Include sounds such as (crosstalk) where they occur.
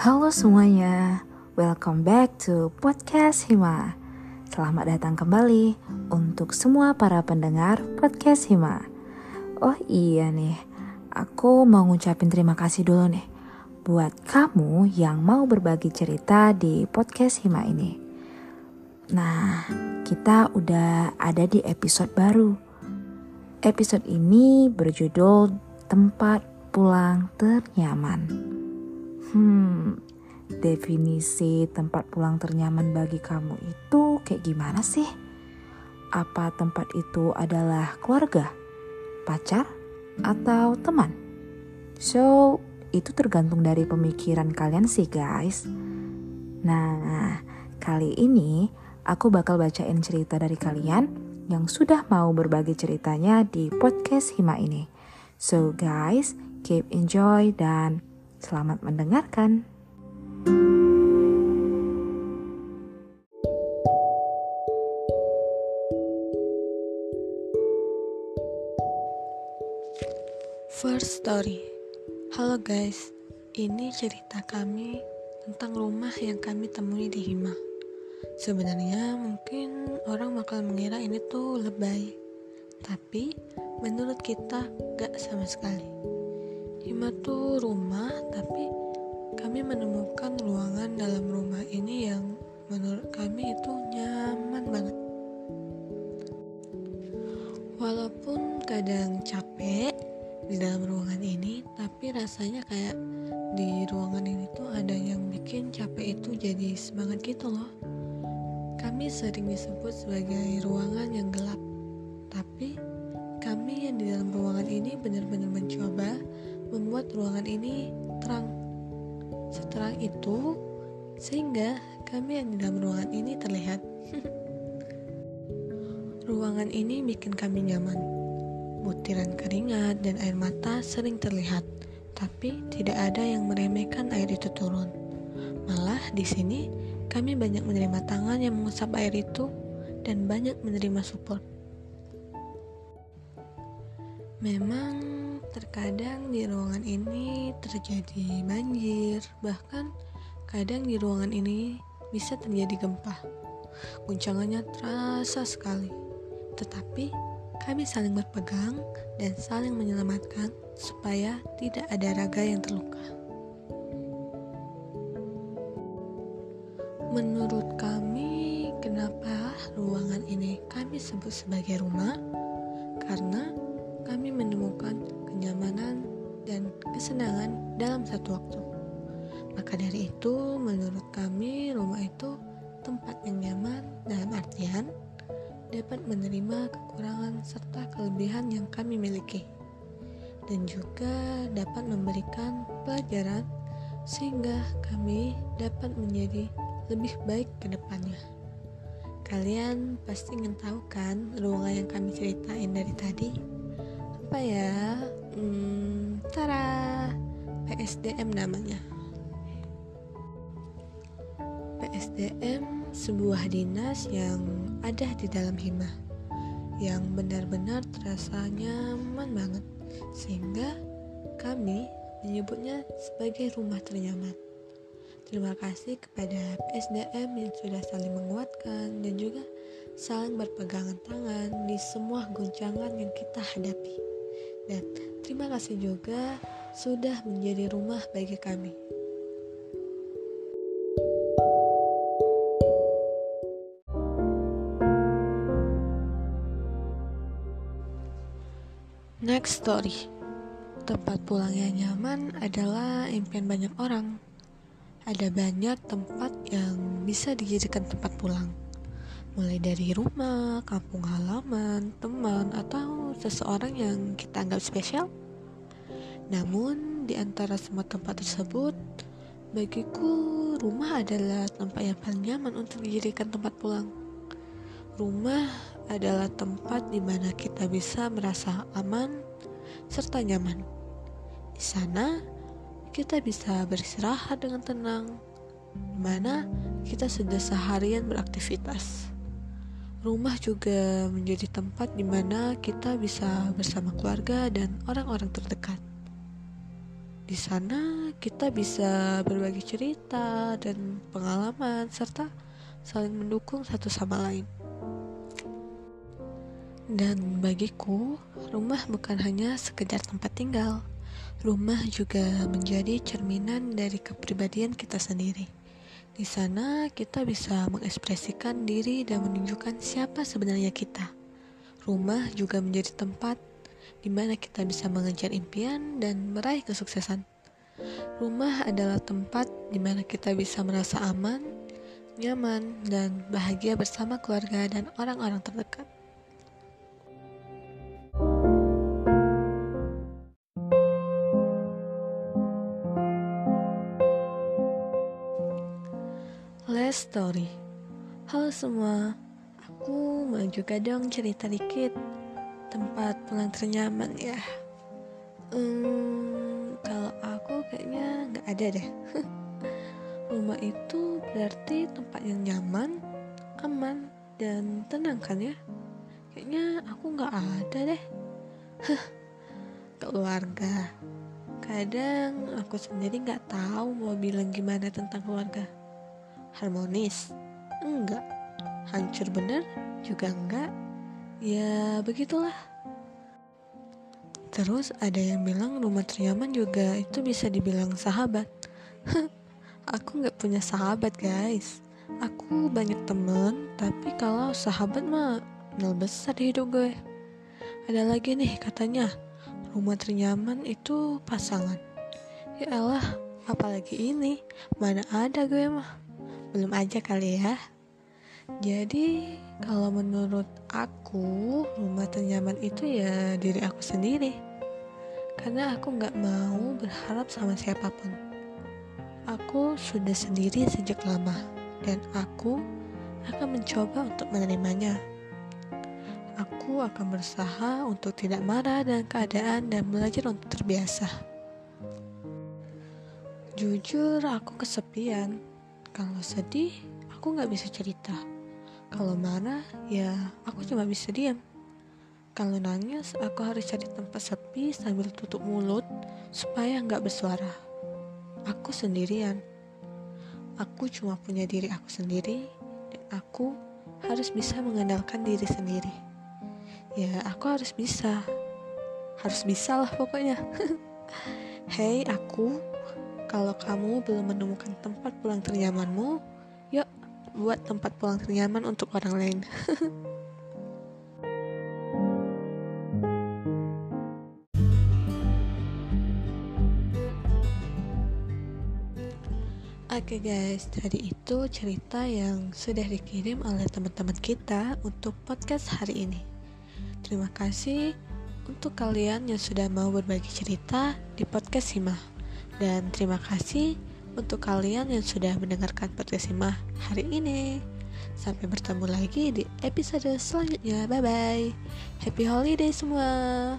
Halo semuanya, welcome back to podcast Hima. Selamat datang kembali untuk semua para pendengar podcast Hima. Oh iya nih, aku mau ngucapin terima kasih dulu nih buat kamu yang mau berbagi cerita di podcast Hima ini. Nah, kita udah ada di episode baru. Episode ini berjudul Tempat Pulang Ternyaman. Hmm, definisi tempat pulang ternyaman bagi kamu itu kayak gimana sih? Apa tempat itu adalah keluarga, pacar, atau teman? So, itu tergantung dari pemikiran kalian sih guys. Nah, kali ini aku bakal bacain cerita dari kalian yang sudah mau berbagi ceritanya di podcast Hima ini. So guys, keep enjoy dan Selamat mendengarkan. First story. Halo guys, ini cerita kami tentang rumah yang kami temui di Hima. Sebenarnya mungkin orang bakal mengira ini tuh lebay, tapi menurut kita gak sama sekali. Hima tuh rumah, tapi kami menemukan ruangan dalam rumah ini yang menurut kami itu nyaman banget. Walaupun kadang capek di dalam ruangan ini, tapi rasanya kayak di ruangan ini tuh ada yang bikin capek itu jadi semangat gitu loh. Kami sering disebut sebagai ruangan yang gelap, tapi kami yang di dalam ruangan ini benar-benar mencoba membuat ruangan ini terang. Seterang itu, sehingga kami yang di dalam ruangan ini terlihat. (laughs) ruangan ini bikin kami nyaman. Butiran keringat dan air mata sering terlihat, tapi tidak ada yang meremehkan air itu turun. Malah di sini kami banyak menerima tangan yang mengusap air itu dan banyak menerima support. Memang Terkadang di ruangan ini terjadi banjir, bahkan kadang di ruangan ini bisa terjadi gempa. Guncangannya terasa sekali, tetapi kami saling berpegang dan saling menyelamatkan supaya tidak ada raga yang terluka. Menurut kami, kenapa ruangan ini kami sebut sebagai rumah? Karena kami menemukan kenyamanan dan kesenangan dalam satu waktu. Maka dari itu, menurut kami, rumah itu tempat yang nyaman dalam artian dapat menerima kekurangan serta kelebihan yang kami miliki, dan juga dapat memberikan pelajaran sehingga kami dapat menjadi lebih baik ke depannya. Kalian pasti ingin tahu kan ruangan yang kami ceritain dari tadi? Apa ya? Hmm, tara PSDM namanya. PSDM sebuah dinas yang ada di dalam hima yang benar-benar terasa nyaman banget sehingga kami menyebutnya sebagai rumah ternyaman. Terima kasih kepada PSDM yang sudah saling menguatkan dan juga saling berpegangan tangan di semua guncangan yang kita hadapi dan terima kasih juga sudah menjadi rumah bagi kami. Next story. Tempat pulang yang nyaman adalah impian banyak orang. Ada banyak tempat yang bisa dijadikan tempat pulang mulai dari rumah, kampung halaman, teman, atau seseorang yang kita anggap spesial. Namun, di antara semua tempat tersebut, bagiku rumah adalah tempat yang paling nyaman untuk dijadikan tempat pulang. Rumah adalah tempat di mana kita bisa merasa aman serta nyaman. Di sana, kita bisa beristirahat dengan tenang, di mana kita sudah seharian beraktivitas. Rumah juga menjadi tempat di mana kita bisa bersama keluarga dan orang-orang terdekat. Di sana kita bisa berbagi cerita dan pengalaman serta saling mendukung satu sama lain. Dan bagiku, rumah bukan hanya sekedar tempat tinggal. Rumah juga menjadi cerminan dari kepribadian kita sendiri. Di sana kita bisa mengekspresikan diri dan menunjukkan siapa sebenarnya kita. Rumah juga menjadi tempat di mana kita bisa mengejar impian dan meraih kesuksesan. Rumah adalah tempat di mana kita bisa merasa aman, nyaman, dan bahagia bersama keluarga dan orang-orang terdekat. Story. Halo semua, aku mau juga dong cerita dikit. Tempat pulang ternyaman ya. Hmm, kalau aku kayaknya nggak ada deh. (laughs) Rumah itu berarti tempat yang nyaman, aman, dan tenang kan ya? Kayaknya aku nggak ada deh. (laughs) keluarga. Kadang aku sendiri nggak tahu mau bilang gimana tentang keluarga harmonis? Enggak. Hancur bener? Juga enggak. Ya begitulah. Terus ada yang bilang rumah ternyaman juga itu bisa dibilang sahabat. aku nggak punya sahabat guys. Aku banyak temen, tapi kalau sahabat mah nol besar di hidup gue. Ada lagi nih katanya, rumah ternyaman itu pasangan. Ya Allah, apalagi ini, mana ada gue mah belum aja kali ya. Jadi kalau menurut aku rumah ternyaman itu ya diri aku sendiri. Karena aku nggak mau berharap sama siapa pun. Aku sudah sendiri sejak lama dan aku akan mencoba untuk menerimanya. Aku akan berusaha untuk tidak marah dengan keadaan dan belajar untuk terbiasa. Jujur aku kesepian kalau sedih, aku nggak bisa cerita. Kalau marah, ya aku cuma bisa diam. Kalau nangis, aku harus cari tempat sepi sambil tutup mulut supaya nggak bersuara. Aku sendirian. Aku cuma punya diri aku sendiri dan aku harus bisa mengandalkan diri sendiri. Ya, aku harus bisa. Harus bisa lah pokoknya. (laughs) Hei, aku kalau kamu belum menemukan tempat pulang ternyamanmu, yuk buat tempat pulang ternyaman untuk orang lain. (laughs) Oke okay guys, tadi itu cerita yang sudah dikirim oleh teman-teman kita untuk podcast hari ini. Terima kasih untuk kalian yang sudah mau berbagi cerita di podcast Himah. Dan terima kasih untuk kalian yang sudah mendengarkan podcast hari ini. Sampai bertemu lagi di episode selanjutnya. Bye bye. Happy holiday semua.